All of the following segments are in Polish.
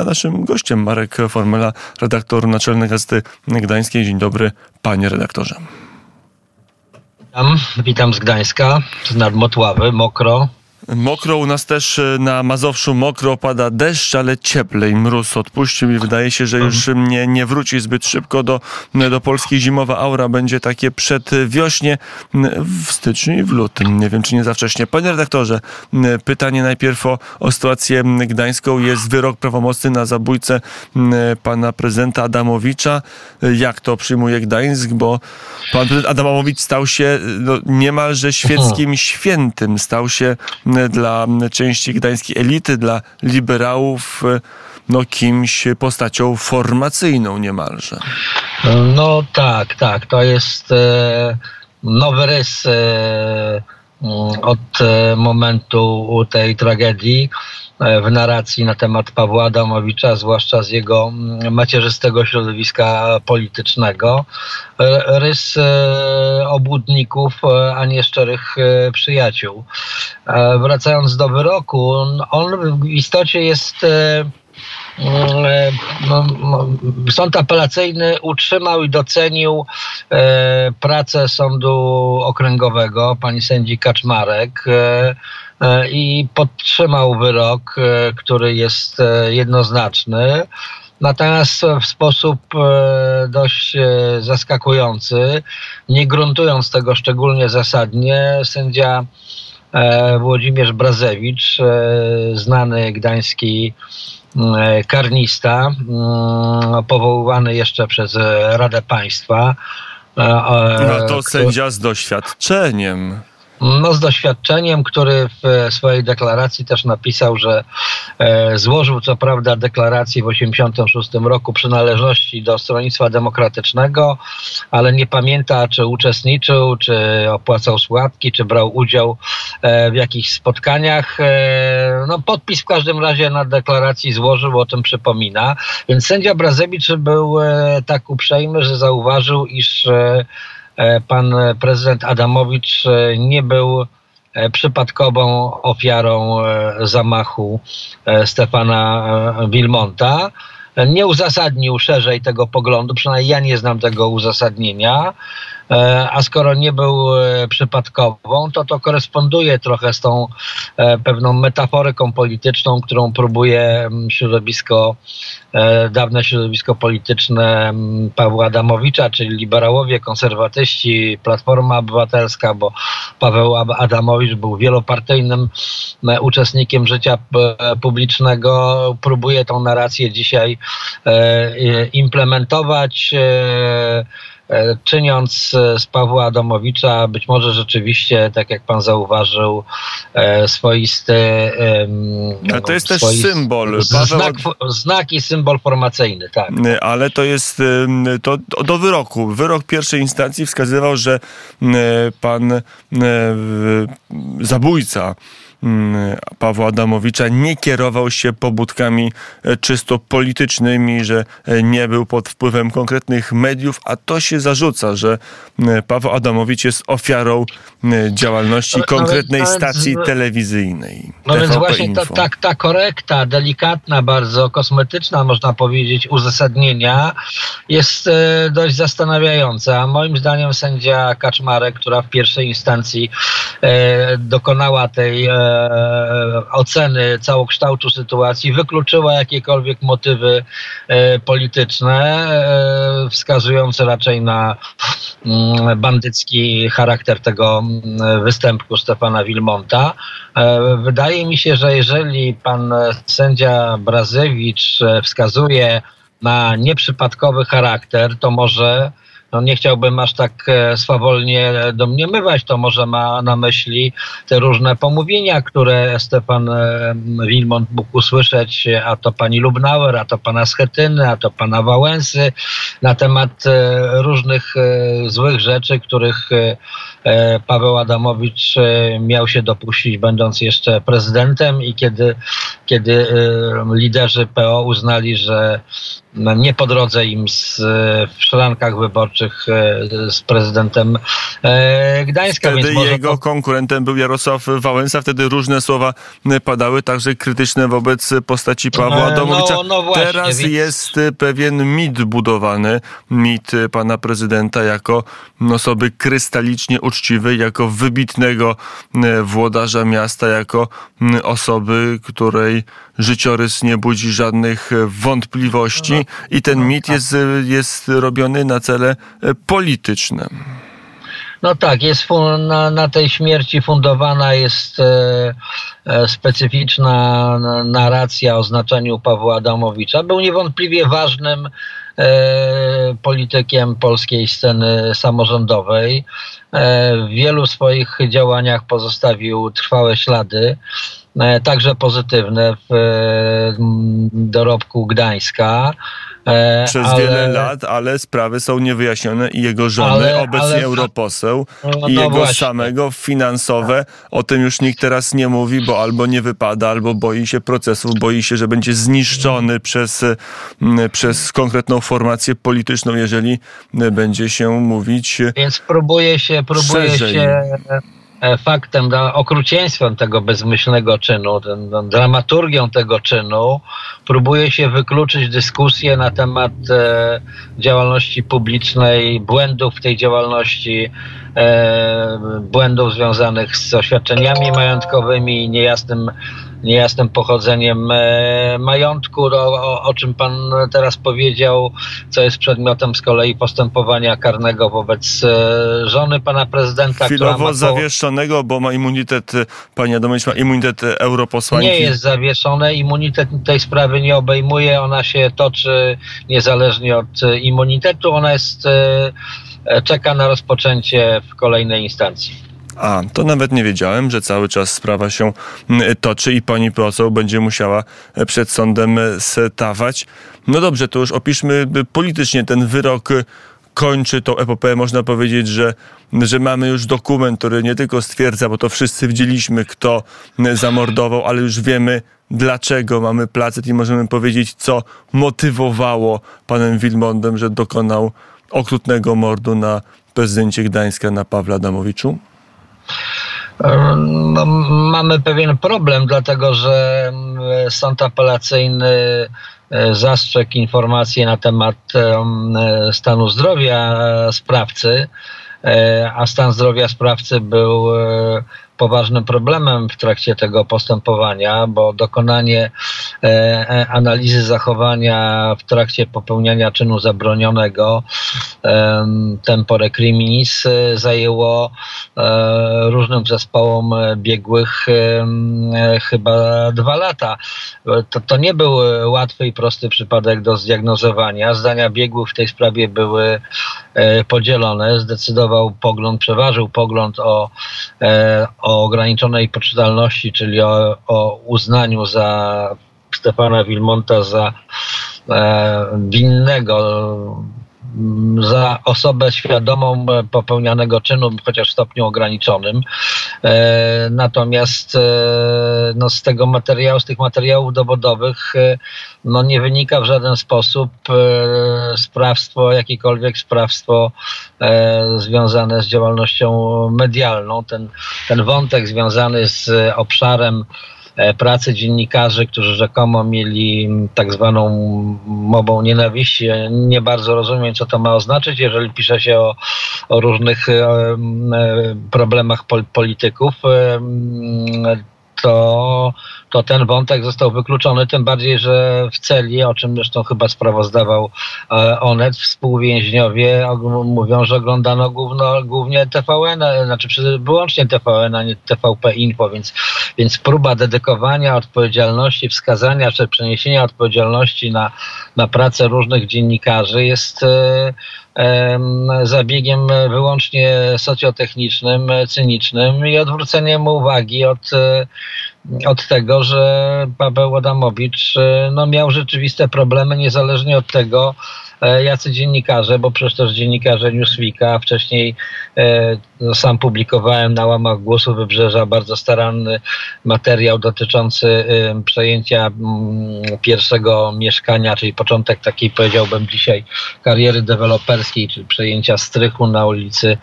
A naszym gościem Marek Formela, redaktor naczelny Gazety Gdańskiej. Dzień dobry, panie redaktorze. Witam, witam z Gdańska, z nadmotławy, mokro. Mokro u nas też e, na Mazowszu mokro pada deszcz, ale cieplej mróz odpuścił i wydaje się, że już nie, nie wróci zbyt szybko do, do Polski. Zimowa aura będzie takie przedwiośnie w styczniu i w lutym. Nie wiem, czy nie za wcześnie. Panie redaktorze, pytanie najpierw o, o sytuację gdańską. Jest wyrok prawomocny na zabójcę pana prezydenta Adamowicza. Jak to przyjmuje Gdańsk? Bo pan prezydent Adamowicz stał się no, niemalże świeckim świętym. Stał się dla części gdańskiej elity, dla liberałów, no kimś, postacią formacyjną niemalże. No tak, tak. To jest e, nowy rys e, od e, momentu tej tragedii. E, w narracji na temat Pawła Adamowicza, zwłaszcza z jego mm, macierzystego środowiska politycznego. E, rys e, obłudników, a nie szczerych przyjaciół. Wracając do wyroku, on w istocie jest no, no, sąd apelacyjny utrzymał i docenił pracę sądu okręgowego pani sędzi Kaczmarek i podtrzymał wyrok, e, który jest e, jednoznaczny. Natomiast w sposób dość zaskakujący, nie gruntując tego szczególnie zasadnie, sędzia Włodzimierz Brazewicz, znany gdański karnista, powoływany jeszcze przez Radę Państwa. No to sędzia z doświadczeniem no, z doświadczeniem, który w swojej deklaracji też napisał, że e, złożył co prawda deklarację w 1986 roku przynależności do Stronnictwa Demokratycznego, ale nie pamięta, czy uczestniczył, czy opłacał składki, czy brał udział e, w jakichś spotkaniach. E, no, podpis w każdym razie na deklaracji złożył, o tym przypomina. Więc sędzia Brazewicz był e, tak uprzejmy, że zauważył, iż e, E, pan prezydent Adamowicz e, nie był e, przypadkową ofiarą zamachu Stefana Wilmonta. Nie uzasadnił szerzej tego poglądu, przynajmniej ja nie znam tego uzasadnienia. E, a skoro nie był e, przypadkową, to to koresponduje trochę z tą e, pewną metaforyką polityczną, którą próbuje mm, środowisko, dawne środowisko polityczne mm, Pawła Adamowicza, czyli liberałowie, konserwatyści, Platforma Obywatelska, bo Paweł Adamowicz był wielopartyjnym uczestnikiem życia publicznego, próbuje tą narrację dzisiaj implementować czyniąc e, z Pawła Adamowicza być może rzeczywiście, tak jak pan zauważył, e, swoisty... No, to jest też symbol. Znak, znak i symbol formacyjny, tak. Ale to jest to do wyroku. Wyrok pierwszej instancji wskazywał, że pan zabójca Pawła Adamowicza nie kierował się pobudkami e, czysto politycznymi, że e, nie był pod wpływem konkretnych mediów, a to się zarzuca, że Paweł Adamowicz jest ofiarą działalności konkretnej stacji telewizyjnej. No TVP więc właśnie ta, ta, ta korekta, delikatna, bardzo kosmetyczna, można powiedzieć, uzasadnienia jest e, dość zastanawiająca. Moim zdaniem sędzia Kaczmarek, która w pierwszej instancji dokonała tej oceny całokształtu sytuacji, wykluczyła jakiekolwiek motywy e, polityczne, e, wskazujące raczej na mm, bandycki charakter tego mm, występku Stefana Wilmonta. E, wydaje mi się, że jeżeli pan sędzia Brazewicz wskazuje na nieprzypadkowy charakter, to może no nie chciałbym aż tak e, swawolnie domniemywać, to może ma na myśli te różne pomówienia, które Stefan e, Wilmont mógł usłyszeć, a to pani Lubnauer, a to pana Schetyny, a to pana Wałęsy, na temat e, różnych złych rzeczy, których Paweł Adamowicz miał się dopuścić, będąc jeszcze prezydentem i kiedy, kiedy liderzy PO uznali, że nie po drodze im z, w szrankach wyborczych z prezydentem Gdańska. Wtedy jego to... konkurentem był Jarosław Wałęsa, wtedy różne słowa padały, także krytyczne wobec postaci Pawła Adamowicza. No, no właśnie, Teraz więc... jest pewien mit budowany, mit pana prezydenta jako osoby krystalicznie uczciwej, jako wybitnego włodarza miasta, jako osoby, której życiorys nie budzi żadnych wątpliwości i ten mit jest, jest robiony na cele polityczne. No tak, jest na, na tej śmierci fundowana jest e, e, specyficzna narracja o znaczeniu Pawła Adamowicza. Był niewątpliwie ważnym e, politykiem polskiej sceny samorządowej. E, w wielu swoich działaniach pozostawił trwałe ślady. E, także pozytywne w e, dorobku Gdańska. E, Przez ale, wiele lat, ale sprawy są niewyjaśnione i jego żony, ale, obecnie ale, europoseł, no, no i jego właśnie. samego finansowe. O tym już nikt teraz nie mówi, bo albo nie wypada, albo boi się procesów, boi się, że będzie zniszczony przez, przez konkretną formację polityczną, jeżeli będzie się mówić. Więc próbuje się, próbuje szerzej. się faktem, okrucieństwem tego bezmyślnego czynu, ten, ten, dramaturgią tego czynu, próbuje się wykluczyć dyskusję na temat e, działalności publicznej, błędów w tej działalności, e, błędów związanych z oświadczeniami majątkowymi, niejasnym niejasnym pochodzeniem e, majątku, o, o, czym pan teraz powiedział, co jest przedmiotem z kolei postępowania karnego wobec e, żony pana prezydenta. Chwilowo ma zawieszonego, bo ma immunitet, pani Adamowicz ma immunitet europosłanki. Nie jest zawieszone, immunitet tej sprawy nie obejmuje, ona się toczy niezależnie od immunitetu, ona jest, e, czeka na rozpoczęcie w kolejnej instancji. A, to nawet nie wiedziałem, że cały czas sprawa się mm, toczy i pani poseł będzie musiała e, przed sądem e, stawać. No dobrze, to już opiszmy e, politycznie ten wyrok kończy tą epopeę. Można powiedzieć, że, że mamy już dokument, który nie tylko stwierdza, bo to wszyscy widzieliśmy, kto zamordował, ale już wiemy, dlaczego mamy placet i możemy powiedzieć, co motywowało panem Wilmondem, że dokonał okrutnego mordu na prezydencie Gdańska, na Pawle Adamowiczu? No, mamy pewien problem, dlatego że mm, sąd apelacyjny e, zastrzegł informacje na temat e, stanu zdrowia sprawcy, e, a stan zdrowia sprawcy był poważnym problemem w trakcie tego postępowania, bo dokonanie e, e, analizy zachowania w trakcie popełniania czynu zabronionego tempore criminis e, zajęło różnym zespołom biegłych chyba dwa lata. To, to nie był łatwy i prosty przypadek do zdiagnozowania. Zdania biegłych w tej sprawie były podzielone. Zdecydował pogląd, przeważył pogląd o, o ograniczonej poczytalności, czyli o, o uznaniu za Stefana Wilmonta za e, winnego za osobę świadomą popełnianego czynu, chociaż w stopniu ograniczonym. E, natomiast e, no, z tego materiału, z tych materiałów dowodowych e, no, nie wynika w żaden sposób sprawstwo, jakiekolwiek sprawstwo związane z działalnością medialną. Ten, ten wątek związany z obszarem E, pracy dziennikarzy, którzy rzekomo mieli tak zwaną mową nienawiści. Nie bardzo rozumiem, co to ma oznaczyć, jeżeli pisze się o, o różnych e, e, problemach polityków to, to ten wątek został wykluczony, tym bardziej, że w celi, o czym zresztą chyba sprawozdawał e, Onet, współwięźniowie mówią, że oglądano główno, głównie TVN, znaczy wyłącznie TVN, a nie TVP Info, więc, więc próba dedykowania odpowiedzialności, wskazania czy przeniesienia odpowiedzialności na, na pracę różnych dziennikarzy jest e, zabiegiem wyłącznie socjotechnicznym, cynicznym i odwróceniem uwagi od, od tego, że Paweł Adamowicz e, no, miał rzeczywiste problemy, niezależnie od tego, jacy dziennikarze, bo przecież też dziennikarze Newsweeka, wcześniej no, sam publikowałem na łamach Głosu Wybrzeża bardzo staranny materiał dotyczący przejęcia mm, pierwszego mieszkania, czyli początek takiej powiedziałbym dzisiaj kariery deweloperskiej, czyli przejęcia strychu na ulicy,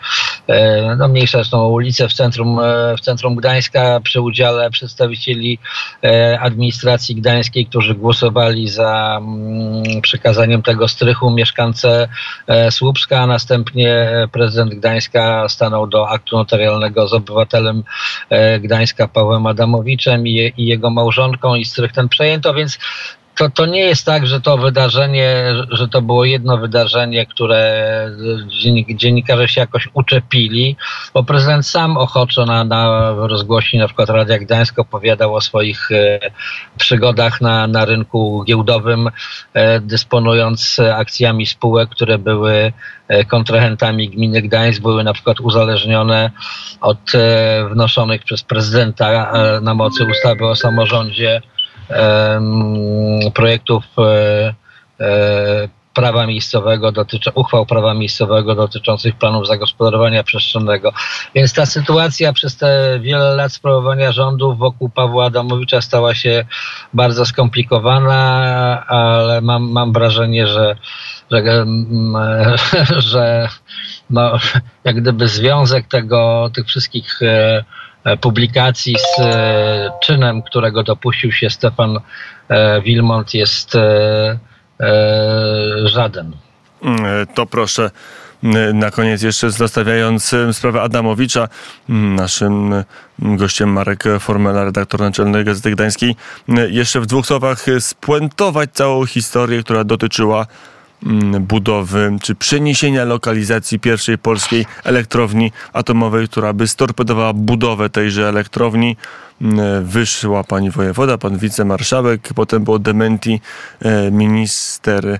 no mniejsza zresztą ulicę w centrum, w centrum Gdańska przy udziale przedstawicieli administracji gdańskiej, którzy głosowali za mm, przekazaniem tego strychu mieszkance Słupska, a następnie prezydent Gdańska stanął do aktu notarialnego z obywatelem e, Gdańska Pawłem Adamowiczem i, i jego małżonką i strych ten przejęto, więc to, to nie jest tak, że to wydarzenie, że to było jedno wydarzenie, które dziennikarze się jakoś uczepili, bo prezydent sam ochoczo na, na rozgłośni na przykład Radia Gdańsk opowiadał o swoich e, przygodach na, na rynku giełdowym, e, dysponując akcjami spółek, które były e, kontrahentami gminy Gdańsk, były na przykład uzależnione od wnoszonych przez prezydenta na mocy ustawy o samorządzie projektów e, e, prawa miejscowego, dotyczy, uchwał prawa miejscowego dotyczących planów zagospodarowania przestrzennego. Więc ta sytuacja przez te wiele lat sprawowania rządów wokół Pawła Adamowicza stała się bardzo skomplikowana, ale mam, mam wrażenie, że, że, że no, jak gdyby związek tego, tych wszystkich e, publikacji z e, czynem, którego dopuścił się Stefan e, Wilmont jest żaden. Mm, to proszę na koniec jeszcze zostawiając sprawę Adamowicza, mm, naszym gościem Marek Formela, redaktor naczelny Gazety Gdańskiej, jeszcze w dwóch słowach spuentować całą historię, która dotyczyła Mm, budowy czy przeniesienia lokalizacji pierwszej polskiej elektrowni atomowej, która by storpedowała budowę tejże elektrowni. Mm, wyszła pani wojewoda, pan wicemarszałek, potem było dementi e, minister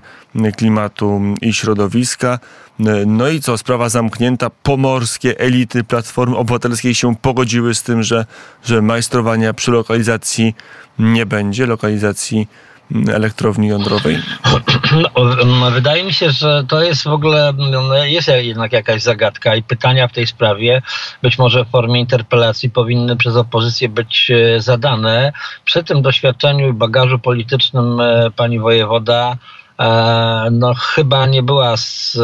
klimatu i środowiska. E, no i co, sprawa zamknięta. Pomorskie elity Platformy Obywatelskiej się pogodziły z tym, że, że majstrowania przy lokalizacji nie będzie, lokalizacji elektrowni jądrowej? No, wydaje mi się, że to jest w ogóle, no, jest jednak jakaś zagadka i pytania w tej sprawie, być może w formie interpelacji powinny przez opozycję być e, zadane. Przy tym doświadczeniu i bagażu politycznym e, pani wojewoda e, no chyba nie była z,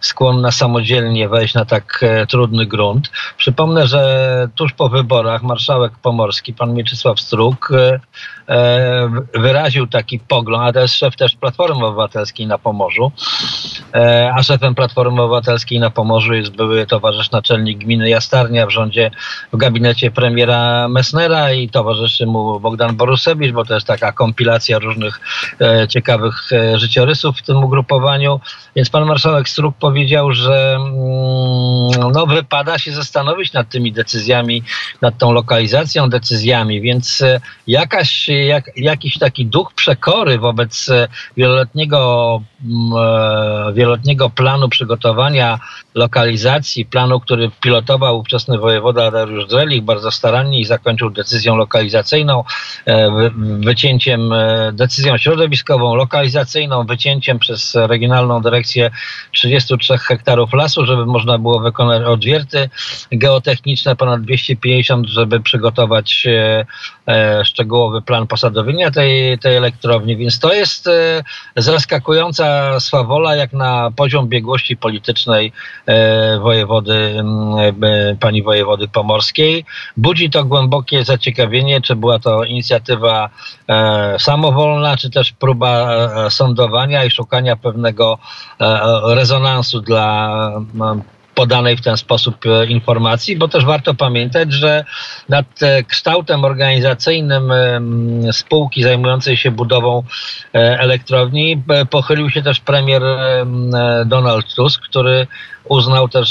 skłonna samodzielnie wejść na tak trudny grunt. Przypomnę, że tuż po wyborach marszałek pomorski, pan Mieczysław Struk, E, wyraził taki pogląd, a to jest szef też Platformy Obywatelskiej na Pomorzu, e, a szefem Platformy Obywatelskiej na Pomorzu jest były towarzysz naczelnik gminy Jastarnia w rządzie, w gabinecie premiera Messnera i towarzyszy mu Bogdan Borusewicz, bo to jest taka kompilacja różnych e, ciekawych życiorysów w tym ugrupowaniu. Więc pan marszałek Struk powiedział, że mm, no, wypada się zastanowić nad tymi decyzjami, nad tą lokalizacją, decyzjami, więc jakaś jak, jakiś taki duch przekory wobec e, wieloletniego, e, wieloletniego planu przygotowania lokalizacji, planu, który pilotował ówczesny wojewoda Dariusz Drelich bardzo starannie i zakończył decyzją lokalizacyjną, e, wycięciem, decyzją środowiskową, lokalizacyjną, wycięciem przez Regionalną Dyrekcję 33 hektarów lasu, żeby można było wykonać odwierty geotechniczne, ponad 250, żeby przygotować szczegółowy plan posadowienia tej, tej elektrowni, więc to jest e, zaskakująca swawola jak na poziom biegłości politycznej e, wojewody, e, pani wojewody pomorskiej. Budzi to głębokie zaciekawienie, czy była to inicjatywa samowolna, czy też próba sądowania i szukania pewnego rezonansu dla podanej w ten sposób e, informacji, bo też warto pamiętać, że nad e, kształtem organizacyjnym spółki zajmującej się budową e, elektrowni pochylił się też premier Donald Tusk, który uznał też,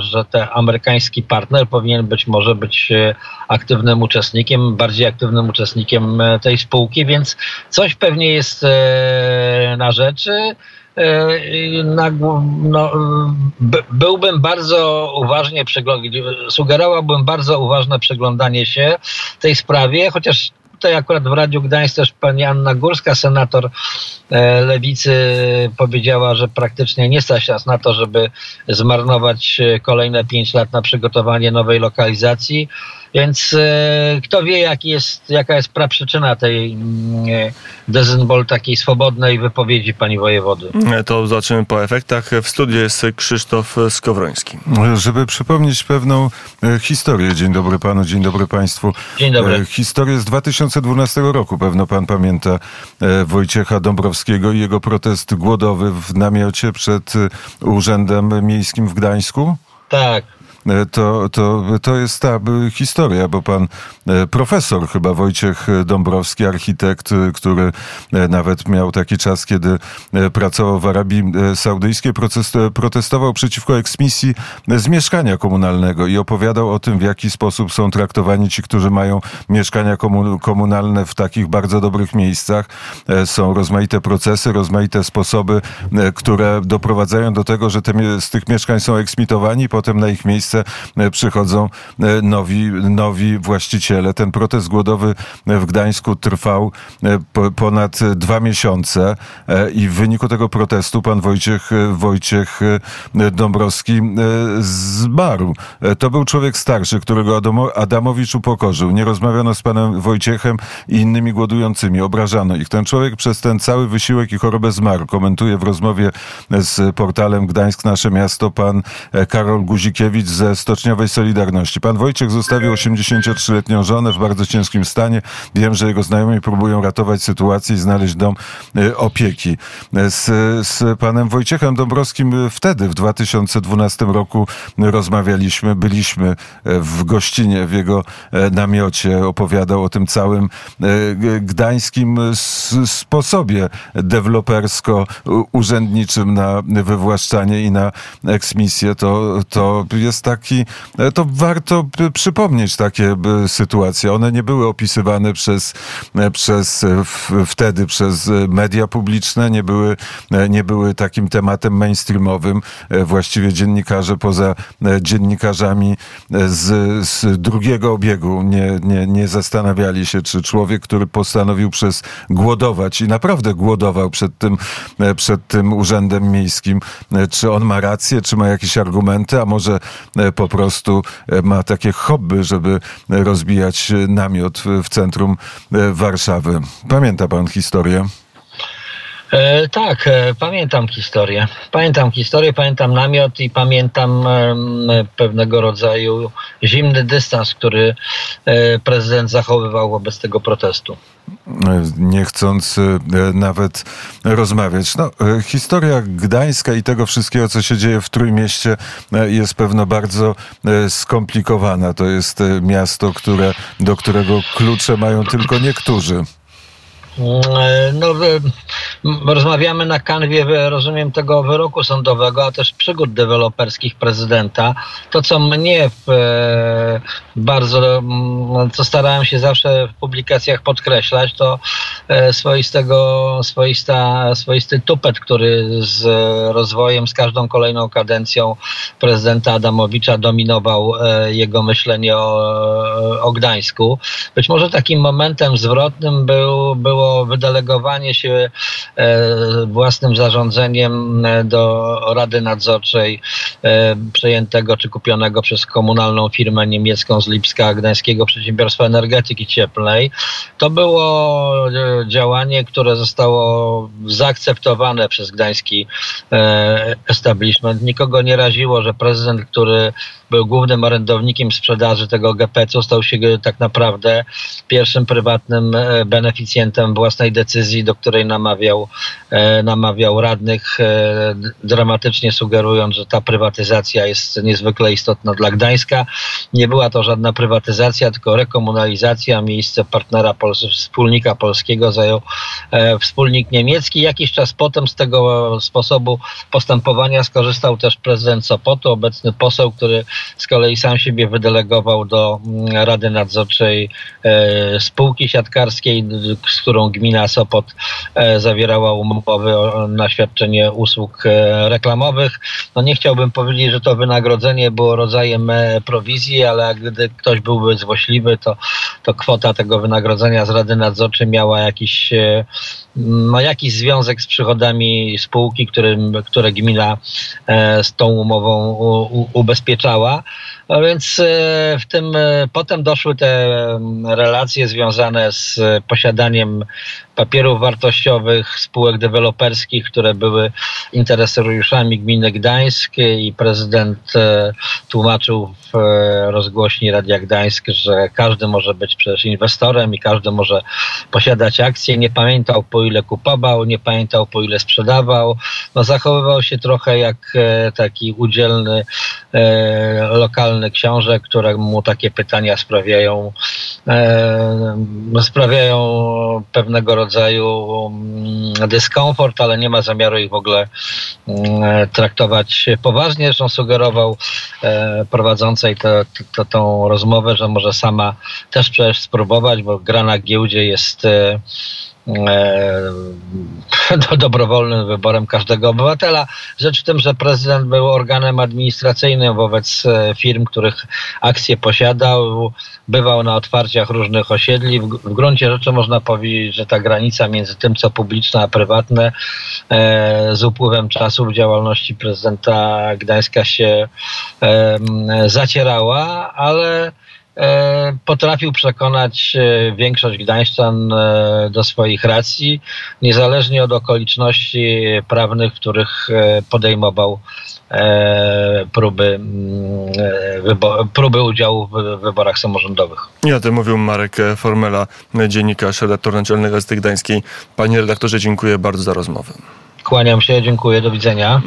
że ten amerykański partner powinien być może być aktywnym uczestnikiem, bardziej aktywnym uczestnikiem tej spółki, więc coś pewnie jest na rzeczy. E, no, byłbym bardzo uważnie sugerowałbym bardzo uważne przyglądanie się tej sprawie, chociaż tutaj akurat w Radiu Gdańsk też pani Anna Górska, senator e, lewicy, powiedziała, że praktycznie nie stać nas na to, żeby zmarnować e, kolejne pięć lat na przygotowanie nowej lokalizacji. Więc e, kto wie, jaki jest, jaka jest praprzyczyna tej mm, e, dezynbol takiej swobodnej wypowiedzi pani wojewody. To zobaczymy po efektach. W studiu jest Krzysztof Skowroński. Żeby przypomnieć pewną e, historię. Dzień dobry panu, dzień dobry państwu. Dzień dobry. Historię z 2012 roku. Pewno pan pamięta Wojciecha Dąbrowskiego i jego protest głodowy w namiocie przed Urzędem Miejskim w Gdańsku? Tak. E, to, to, to jest ta historia, bo pan e, profesor, chyba Wojciech Dąbrowski, architekt, e, który nawet miał taki czas, kiedy pracował w Arabii Saudyjskiej, protestował przeciwko eksmisji z mieszkania komunalnego i opowiadał o tym, w jaki sposób są traktowani ci, którzy mają mieszkania komunalne w takich bardzo dobrych miejscach. Są rozmaite procesy, rozmaite sposoby, które doprowadzają do tego, że te, z tych mieszkań są eksmitowani, potem na ich miejsce miejsce e, przychodzą e, nowi, nowi właściciele. Ten protest głodowy w Gdańsku trwał e, ponad dwa miesiące i w wyniku tego protestu pan Wojciech, Wojciech Dąbrowski zmarł. To był człowiek starszy, którego Adamowicz upokorzył. Nie rozmawiano z panem Wojciechem i innymi głodującymi. Obrażano ich. Ten człowiek przez ten cały wysiłek i chorobę zmarł. Komentuje w rozmowie z portalem Gdańsk Nasze Miasto pan Karol Guzikiewicz ze Stoczniowej Solidarności. Pan Wojciech zostawił 83-letnią żonę w bardzo ciężkim stanie. Wiem, że jego znajomi próbują ratować sytuację i znaleźć dom y, opieki. Z, z panem Wojciechem Dąbrowskim y, wtedy, w 2012 roku rozmawialiśmy, byliśmy w gościnie, w jego namiocie. Opowiadał o tym całym gdańskim sposobie dewelopersko-urzędniczym na wywłaszczanie i na eksmisję. To, to jest taki, e, to warto przypomnieć takie e, sytuacje. One nie były opisywane przez, e, przez wtedy przez media publiczne, nie były, nie były takim tematem mainstreamowym. Właściwie dziennikarze poza dziennikarzami z, z drugiego obiegu nie, nie, nie zastanawiali się, czy człowiek, który postanowił przez głodować i naprawdę głodował przed tym, przed tym urzędem miejskim, czy on ma rację, czy ma jakieś argumenty, a może po prostu e, ma takie hobby, żeby rozbijać namiot w centrum e, Warszawy. Pamięta pan historię? E, tak, e, pamiętam historię. Pamiętam historię, pamiętam namiot i pamiętam e, pewnego rodzaju zimny dystans, który prezydent zachowywał wobec tego protestu. Nie chcąc nawet rozmawiać. No, historia Gdańska i tego wszystkiego, co się dzieje w Trójmieście, jest pewno bardzo skomplikowana. To jest miasto, które, do którego klucze mają tylko niektórzy. E, no, rozmawiamy na kanwie, rozumiem, tego wyroku sądowego, a też przygód deweloperskich prezydenta. To, co mnie e, bardzo, co starałem się zawsze w publikacjach podkreślać, to swoistego, swoista, swoisty tupet, który z rozwojem, z każdą kolejną kadencją prezydenta Adamowicza dominował jego myślenie o, o Gdańsku. Być może takim momentem zwrotnym był, było wydelegowanie się e, własnym zarządzeniem e, do Rady Nadzorczej e, przejętego czy kupionego przez komunalną firmę niemiecką z Lipska Gdańskiego Przedsiębiorstwa Energetyki Cieplnej. To było działanie, które zostało zaakceptowane przez gdański establishment. Nikogo nie raziło, że prezydent, który był głównym orędownikiem sprzedaży tego GPC-u, stał się tak naprawdę pierwszym prywatnym beneficjentem własnej decyzji, do której namawiał, e, namawiał radnych, e, dramatycznie sugerując, że ta prywatyzacja jest niezwykle istotna dla Gdańska. Nie była to żadna prywatyzacja, tylko rekomunalizacja. Miejsce partnera wspólnika polskiego zajął e, wspólnik niemiecki. Jakiś czas potem z tego sposobu postępowania skorzystał też prezydent Sopotu, obecny poseł, który z kolei sam siebie wydelegował do mm, Rady Nadzorczej spółki siatkarskiej, z którą gmina Sopot e, zawiera zawierała umowy na świadczenie usług reklamowych. No nie chciałbym powiedzieć, że to wynagrodzenie było rodzajem prowizji, ale gdy ktoś byłby złośliwy, to, to kwota tego wynagrodzenia z Rady Nadzorczej miała jakiś ma jakiś związek z przychodami spółki, którym, które gmina e, z tą umową ubezpieczała. A więc e, w tym e, potem doszły te relacje związane z posiadaniem papierów wartościowych, spółek deweloperskich, które były interesariuszami gminy Gdańsk i prezydent tłumaczył w rozgłośni Radia Gdańsk, że każdy może być przecież inwestorem i każdy może posiadać akcje. Nie pamiętał po ile kupował, nie pamiętał po ile sprzedawał. No, zachowywał się trochę jak e, taki udzielny e, lokalny książę, któremu takie pytania sprawiają, e, sprawiają pewnego rodzaju mm, dyskomfort, ale nie ma zamiaru ich w ogóle mm, traktować poważnie. Zresztą sugerował prowadzącej to, to, tą rozmowę, że może sama też przecież spróbować, bo gra na giełdzie jest e, E, dobrowolnym wyborem każdego obywatela. Rzecz w tym, że prezydent był organem administracyjnym wobec e, firm, których akcje posiadał, bywał na otwarciach różnych osiedli. W, gruncie rzeczy można powiedzieć, że ta granica między tym, co publiczne, a prywatne e, z upływem czasu w działalności prezydenta Gdańska się zacierała, ale potrafił przekonać e, większość Gdańszczan e, do swoich racji, niezależnie od okoliczności prawnych, w których podejmował próby, mm, próby udziału w wyborach samorządowych. I o tym mówił Marek Formela, dziennikarz, redaktor naczelny Gazety Gdańskiej. Panie redaktorze, dziękuję bardzo za rozmowę. Kłaniam się, dziękuję, do widzenia.